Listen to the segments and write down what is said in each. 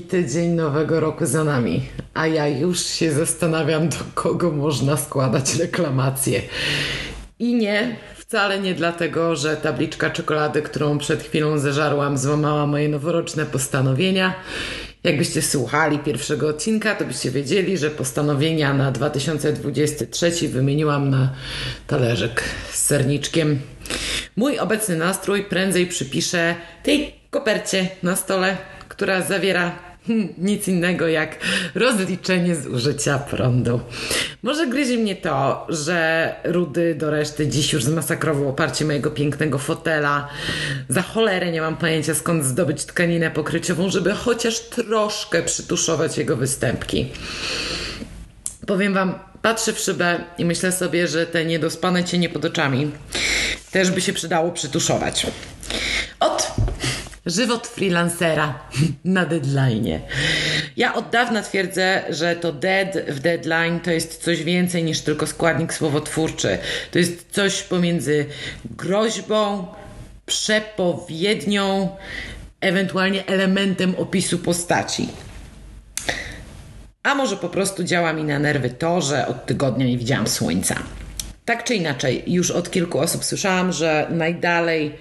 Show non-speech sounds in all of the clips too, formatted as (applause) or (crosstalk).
Tydzień nowego roku za nami, a ja już się zastanawiam, do kogo można składać reklamację. I nie, wcale nie dlatego, że tabliczka czekolady, którą przed chwilą zeżarłam, złamała moje noworoczne postanowienia. Jakbyście słuchali pierwszego odcinka, to byście wiedzieli, że postanowienia na 2023 wymieniłam na talerzyk z serniczkiem. Mój obecny nastrój prędzej przypiszę tej kopercie na stole, która zawiera (laughs) nic innego jak rozliczenie zużycia prądu. Może gryzi mnie to, że Rudy do reszty dziś już zmasakrował oparcie mojego pięknego fotela. Za cholerę nie mam pojęcia skąd zdobyć tkaninę pokryciową, żeby chociaż troszkę przytuszować jego występki. Powiem wam, patrzę w szybę i myślę sobie, że te niedospane cienie pod oczami też by się przydało przytuszować. Od Żywot freelancera (laughs) na deadline. Ja od dawna twierdzę, że to dead w deadline to jest coś więcej niż tylko składnik słowotwórczy. To jest coś pomiędzy groźbą, przepowiednią, ewentualnie elementem opisu postaci. A może po prostu działa mi na nerwy to, że od tygodnia nie widziałam słońca. Tak czy inaczej, już od kilku osób słyszałam, że najdalej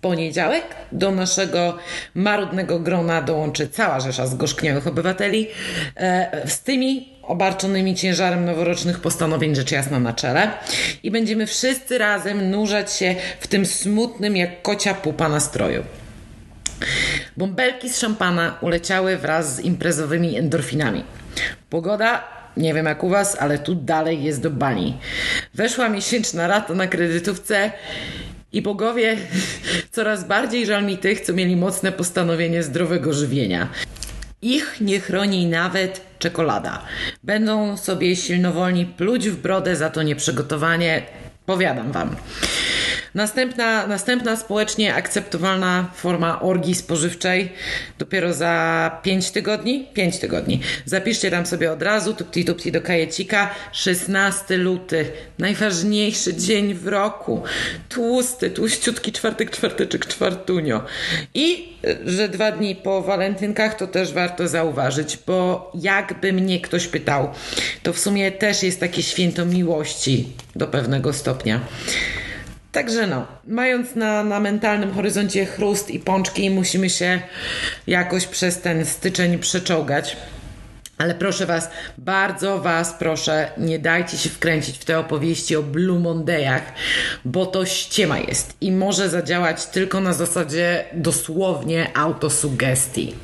poniedziałek do naszego marudnego grona dołączy cała rzesza zgorzkniałych obywateli e, z tymi obarczonymi ciężarem noworocznych postanowień rzecz jasna na czele i będziemy wszyscy razem nurzać się w tym smutnym jak kocia pupa nastroju. Bąbelki z szampana uleciały wraz z imprezowymi endorfinami. Pogoda nie wiem jak u Was, ale tu dalej jest do bani. Weszła miesięczna rata na kredytówce i bogowie, (laughs) coraz bardziej żal mi tych, co mieli mocne postanowienie zdrowego żywienia. Ich nie chroni nawet czekolada. Będą sobie silnowolni pluć w brodę za to nieprzygotowanie. Powiadam wam. Następna, następna społecznie akceptowalna forma orgii spożywczej dopiero za 5 tygodni. 5 tygodni. Zapiszcie tam sobie od razu, tupti tupti do kajecika. 16 luty. Najważniejszy dzień w roku. Tłusty, tłuściutki czwartek, czwarteczek, czwartunio. I że dwa dni po walentynkach to też warto zauważyć, bo jakby mnie ktoś pytał, to w sumie też jest takie święto miłości do pewnego stopnia. Także no, mając na, na mentalnym horyzoncie chrust i pączki, musimy się jakoś przez ten styczeń przeczołgać. Ale proszę Was, bardzo Was proszę, nie dajcie się wkręcić w te opowieści o Blue Mondayach, bo to ściema jest i może zadziałać tylko na zasadzie dosłownie autosugestii.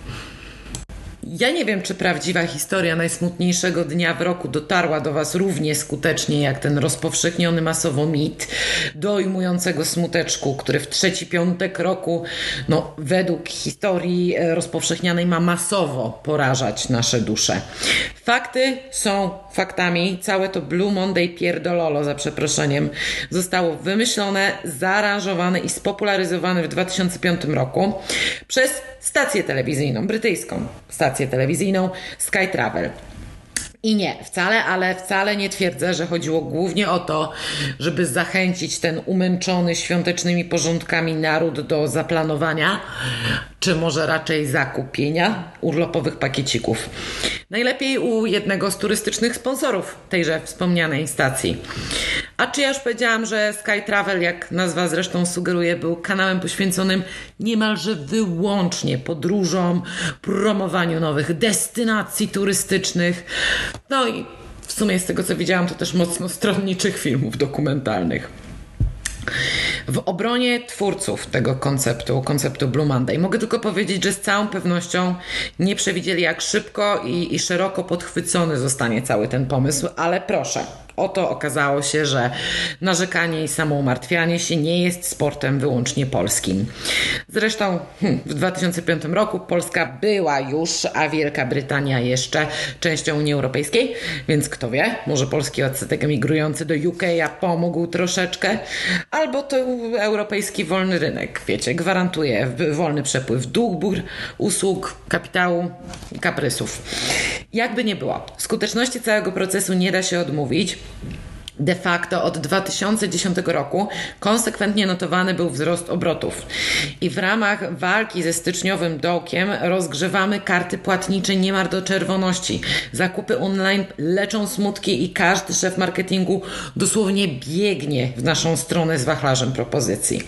Ja nie wiem, czy prawdziwa historia najsmutniejszego dnia w roku dotarła do Was równie skutecznie jak ten rozpowszechniony masowo mit dojmującego smuteczku, który w trzeci piątek roku, no, według historii e, rozpowszechnianej, ma masowo porażać nasze dusze. Fakty są faktami. Całe to Blue Monday pierdololo, za przeproszeniem, zostało wymyślone, zaaranżowane i spopularyzowane w 2005 roku przez stację telewizyjną, brytyjską stację telewizyjną Sky Travel. I nie, wcale, ale wcale nie twierdzę, że chodziło głównie o to, żeby zachęcić ten umęczony świątecznymi porządkami naród do zaplanowania, czy może raczej zakupienia urlopowych pakiecików. Najlepiej u jednego z turystycznych sponsorów tejże wspomnianej stacji. A czy ja już powiedziałam, że Sky Travel, jak nazwa zresztą sugeruje, był kanałem poświęconym niemalże wyłącznie podróżom, promowaniu nowych destynacji turystycznych. No i w sumie z tego co widziałam, to też mocno stronniczych filmów dokumentalnych. W obronie twórców tego konceptu, konceptu Blue Monday, mogę tylko powiedzieć, że z całą pewnością nie przewidzieli, jak szybko i, i szeroko podchwycony zostanie cały ten pomysł, ale proszę, Oto okazało się, że narzekanie i samoumartwianie się nie jest sportem wyłącznie polskim. Zresztą hmm, w 2005 roku Polska była już, a Wielka Brytania jeszcze częścią Unii Europejskiej, więc kto wie, może polski odsetek emigrujący do UK pomógł troszeczkę, albo to europejski wolny rynek, wiecie, gwarantuje wolny przepływ dóbr, usług, kapitału i kaprysów. Jakby nie było, skuteczności całego procesu nie da się odmówić. De facto od 2010 roku konsekwentnie notowany był wzrost obrotów. I w ramach walki ze styczniowym dołkiem rozgrzewamy karty płatnicze niemal do czerwoności. Zakupy online leczą smutki i każdy szef marketingu dosłownie biegnie w naszą stronę z wachlarzem propozycji.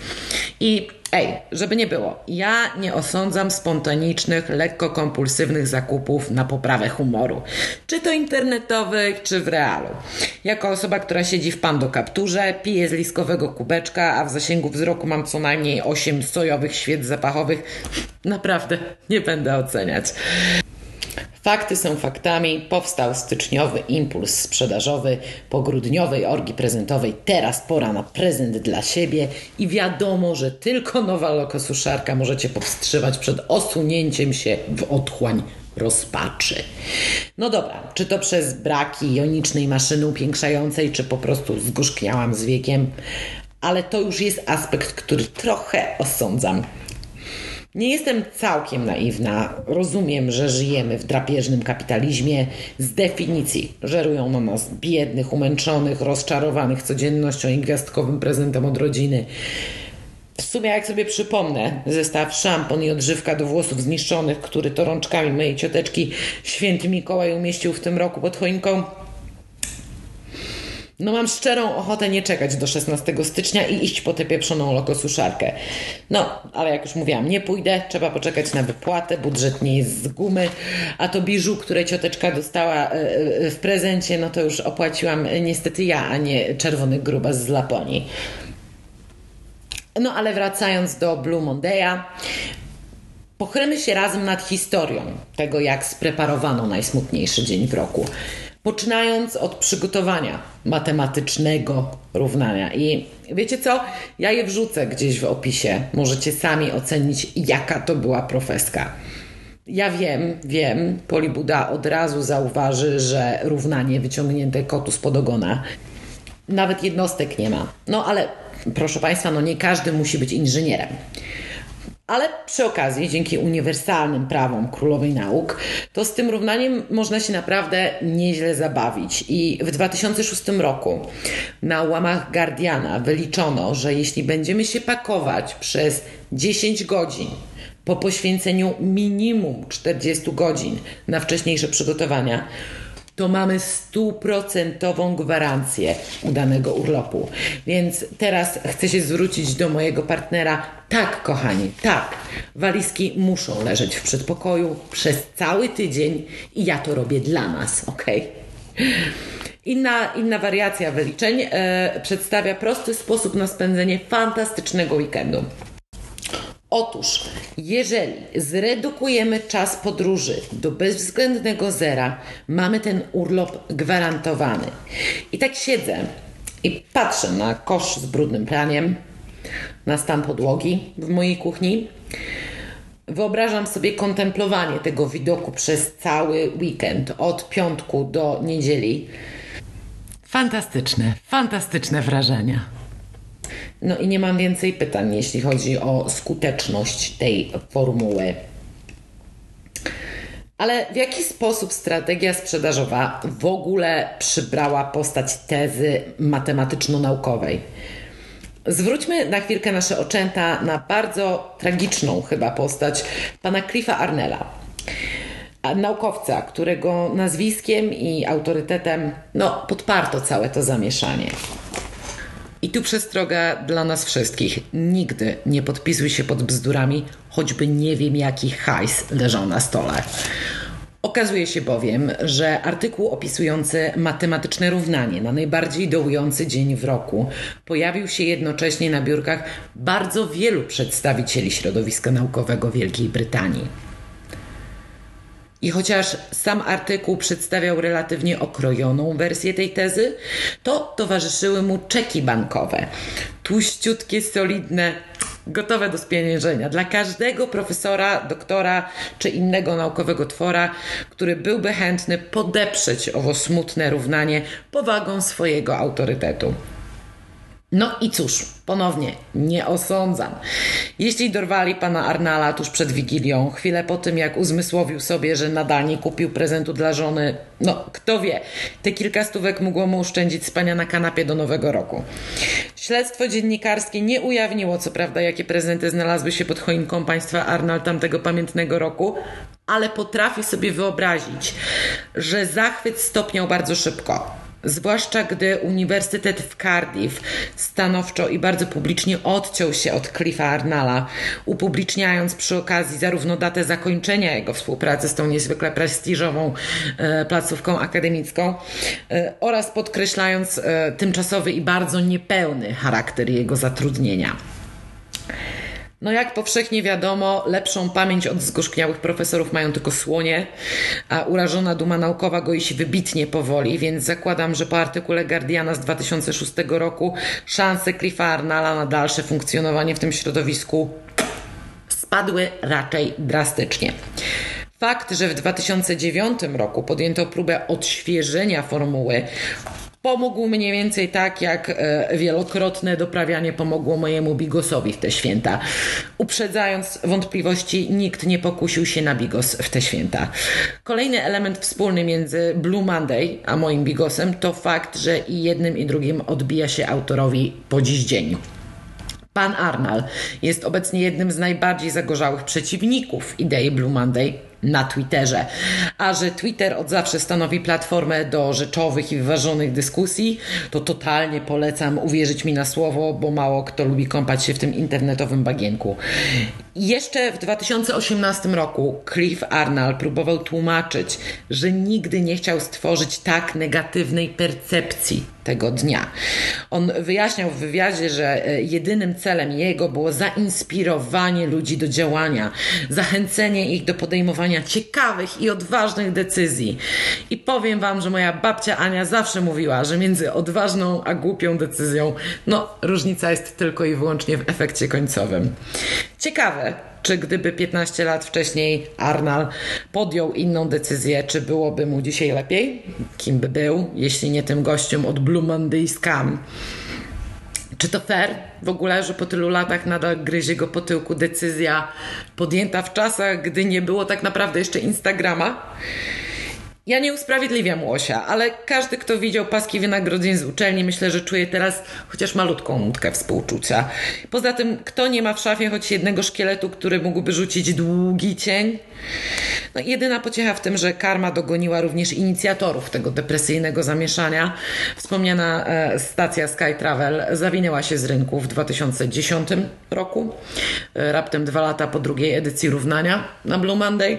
I Ej, żeby nie było, ja nie osądzam spontanicznych, lekko kompulsywnych zakupów na poprawę humoru. Czy to internetowych, czy w realu. Jako osoba, która siedzi w pando kapturze, pije z liskowego kubeczka, a w zasięgu wzroku mam co najmniej 8 sojowych świec zapachowych, naprawdę nie będę oceniać. Fakty są faktami. Powstał styczniowy impuls sprzedażowy po grudniowej orgi prezentowej. Teraz pora na prezent dla siebie i wiadomo, że tylko nowa lokosuszarka możecie powstrzymać przed osunięciem się w otchłań rozpaczy. No dobra, czy to przez braki jonicznej maszyny upiększającej, czy po prostu zgorzkniałam z wiekiem, ale to już jest aspekt, który trochę osądzam. Nie jestem całkiem naiwna. Rozumiem, że żyjemy w drapieżnym kapitalizmie. Z definicji żerują na nas biednych, umęczonych, rozczarowanych codziennością i gwiazdkowym prezentem od rodziny. W sumie, jak sobie przypomnę, zestaw szampon i odżywka do włosów zniszczonych, który to rączkami mojej cioteczki święty Mikołaj umieścił w tym roku pod choinką, no mam szczerą ochotę nie czekać do 16 stycznia i iść po tę pieprzoną lokosuszarkę. No, ale jak już mówiłam, nie pójdę, trzeba poczekać na wypłatę, budżet nie jest z gumy, a to biżu, które cioteczka dostała e, e, w prezencie, no to już opłaciłam niestety ja, a nie czerwony grubas z Laponii. No ale wracając do Blue Monday'a, pochylmy się razem nad historią tego, jak spreparowano najsmutniejszy dzień w roku poczynając od przygotowania matematycznego równania. I wiecie co? Ja je wrzucę gdzieś w opisie. Możecie sami ocenić, jaka to była profeska. Ja wiem, wiem, Polibuda od razu zauważy, że równanie wyciągnięte kotu spod ogona nawet jednostek nie ma. No ale proszę Państwa, no nie każdy musi być inżynierem. Ale przy okazji, dzięki uniwersalnym prawom królowej nauk, to z tym równaniem można się naprawdę nieźle zabawić. I w 2006 roku na łamach Guardiana wyliczono, że jeśli będziemy się pakować przez 10 godzin po poświęceniu minimum 40 godzin na wcześniejsze przygotowania, to mamy stuprocentową gwarancję udanego urlopu. Więc teraz chcę się zwrócić do mojego partnera. Tak, kochani, tak. Walizki muszą leżeć w przedpokoju przez cały tydzień i ja to robię dla nas, ok? Inna, inna wariacja wyliczeń e, przedstawia prosty sposób na spędzenie fantastycznego weekendu. Otóż, jeżeli zredukujemy czas podróży do bezwzględnego zera, mamy ten urlop gwarantowany. I tak siedzę i patrzę na kosz z brudnym praniem, na stan podłogi w mojej kuchni. Wyobrażam sobie kontemplowanie tego widoku przez cały weekend, od piątku do niedzieli. Fantastyczne, fantastyczne wrażenia. No i nie mam więcej pytań, jeśli chodzi o skuteczność tej formuły. Ale w jaki sposób strategia sprzedażowa w ogóle przybrała postać tezy matematyczno-naukowej? Zwróćmy na chwilkę nasze oczęta na bardzo tragiczną chyba postać pana Cliffa Arnella. Naukowca, którego nazwiskiem i autorytetem no, podparto całe to zamieszanie. I tu przestroga dla nas wszystkich. Nigdy nie podpisuj się pod bzdurami, choćby nie wiem jaki hajs leżał na stole. Okazuje się bowiem, że artykuł opisujący matematyczne równanie na najbardziej dołujący dzień w roku pojawił się jednocześnie na biurkach bardzo wielu przedstawicieli środowiska naukowego Wielkiej Brytanii. I chociaż sam artykuł przedstawiał relatywnie okrojoną wersję tej tezy, to towarzyszyły mu czeki bankowe. Tłuściutkie, solidne, gotowe do spieniężenia dla każdego profesora, doktora czy innego naukowego twora, który byłby chętny podeprzeć owo smutne równanie powagą swojego autorytetu. No i cóż, ponownie, nie osądzam. Jeśli dorwali pana Arnala tuż przed Wigilią, chwilę po tym jak uzmysłowił sobie, że nadal nie kupił prezentu dla żony, no kto wie, te kilka stówek mogło mu oszczędzić spania na kanapie do nowego roku. Śledztwo dziennikarskie nie ujawniło co prawda, jakie prezenty znalazły się pod choinką państwa Arnal tamtego pamiętnego roku, ale potrafię sobie wyobrazić, że zachwyt stopniał bardzo szybko. Zwłaszcza gdy Uniwersytet w Cardiff stanowczo i bardzo publicznie odciął się od Cliffa Arnala, upubliczniając przy okazji zarówno datę zakończenia jego współpracy z tą niezwykle prestiżową e, placówką akademicką e, oraz podkreślając e, tymczasowy i bardzo niepełny charakter jego zatrudnienia. No jak powszechnie wiadomo, lepszą pamięć od zgorzkniałych profesorów mają tylko słonie, a urażona duma naukowa goi się wybitnie powoli, więc zakładam, że po artykule Guardiana z 2006 roku szanse Cliffa Arnala na dalsze funkcjonowanie w tym środowisku spadły raczej drastycznie. Fakt, że w 2009 roku podjęto próbę odświeżenia formuły pomógł mniej więcej tak, jak e, wielokrotne doprawianie pomogło mojemu bigosowi w te święta. Uprzedzając wątpliwości, nikt nie pokusił się na bigos w te święta. Kolejny element wspólny między Blue Monday a moim bigosem to fakt, że i jednym i drugim odbija się autorowi po dziś dzień. Pan Arnal jest obecnie jednym z najbardziej zagorzałych przeciwników idei Blue Monday na Twitterze. A że Twitter od zawsze stanowi platformę do rzeczowych i wyważonych dyskusji, to totalnie polecam uwierzyć mi na słowo, bo mało kto lubi kąpać się w tym internetowym bagienku. Jeszcze w 2018 roku Cliff Arnold próbował tłumaczyć, że nigdy nie chciał stworzyć tak negatywnej percepcji tego dnia. On wyjaśniał w wywiadzie, że e, jedynym celem jego było zainspirowanie ludzi do działania, zachęcenie ich do podejmowania ciekawych i odważnych decyzji. I powiem Wam, że moja babcia Ania zawsze mówiła, że między odważną a głupią decyzją, no różnica jest tylko i wyłącznie w efekcie końcowym. Ciekawe, czy gdyby 15 lat wcześniej Arnal podjął inną decyzję, czy byłoby mu dzisiaj lepiej? Kim by był, jeśli nie tym gościem od Blue? Czy to fair w ogóle, że po tylu latach nadal gryzie go po tyłku decyzja podjęta w czasach, gdy nie było tak naprawdę jeszcze Instagrama? Ja nie usprawiedliwiam Łosia, ale każdy, kto widział paski wynagrodzeń z uczelni, myślę, że czuje teraz chociaż malutką nutkę współczucia. Poza tym, kto nie ma w szafie choć jednego szkieletu, który mógłby rzucić długi cień? No, jedyna pociecha w tym, że karma dogoniła również inicjatorów tego depresyjnego zamieszania. Wspomniana e, stacja Sky Travel zawinęła się z rynku w 2010 roku, e, raptem dwa lata po drugiej edycji równania na Blue Monday,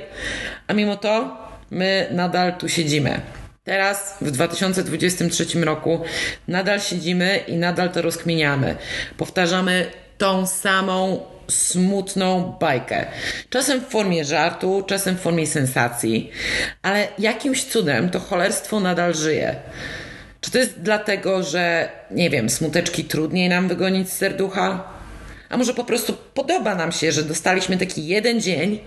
a mimo to my nadal tu siedzimy. Teraz, w 2023 roku, nadal siedzimy i nadal to rozkminiamy. Powtarzamy tą samą smutną bajkę. Czasem w formie żartu, czasem w formie sensacji, ale jakimś cudem to cholerstwo nadal żyje. Czy to jest dlatego, że, nie wiem, smuteczki trudniej nam wygonić z serducha? A może po prostu podoba nam się, że dostaliśmy taki jeden dzień,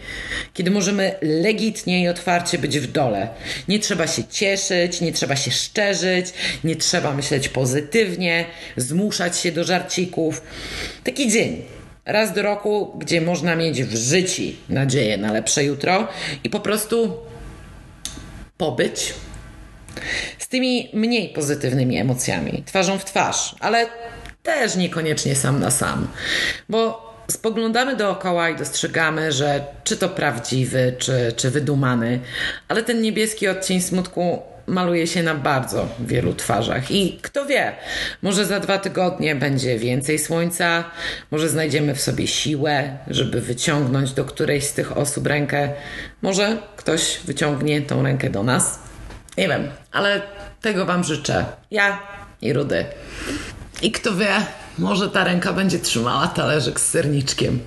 kiedy możemy legitnie i otwarcie być w dole. Nie trzeba się cieszyć, nie trzeba się szczerzyć, nie trzeba myśleć pozytywnie, zmuszać się do żarcików. Taki dzień. Raz do roku, gdzie można mieć w życiu nadzieję na lepsze jutro i po prostu pobyć z tymi mniej pozytywnymi emocjami, twarzą w twarz, ale też niekoniecznie sam na sam. Bo spoglądamy dookoła i dostrzegamy, że czy to prawdziwy, czy, czy wydumany, ale ten niebieski odcień smutku maluje się na bardzo wielu twarzach. I kto wie, może za dwa tygodnie będzie więcej słońca, może znajdziemy w sobie siłę, żeby wyciągnąć do którejś z tych osób rękę. Może ktoś wyciągnie tą rękę do nas. Nie wiem, ale tego Wam życzę. Ja i Rudy. I kto wie, może ta ręka będzie trzymała talerzyk z serniczkiem.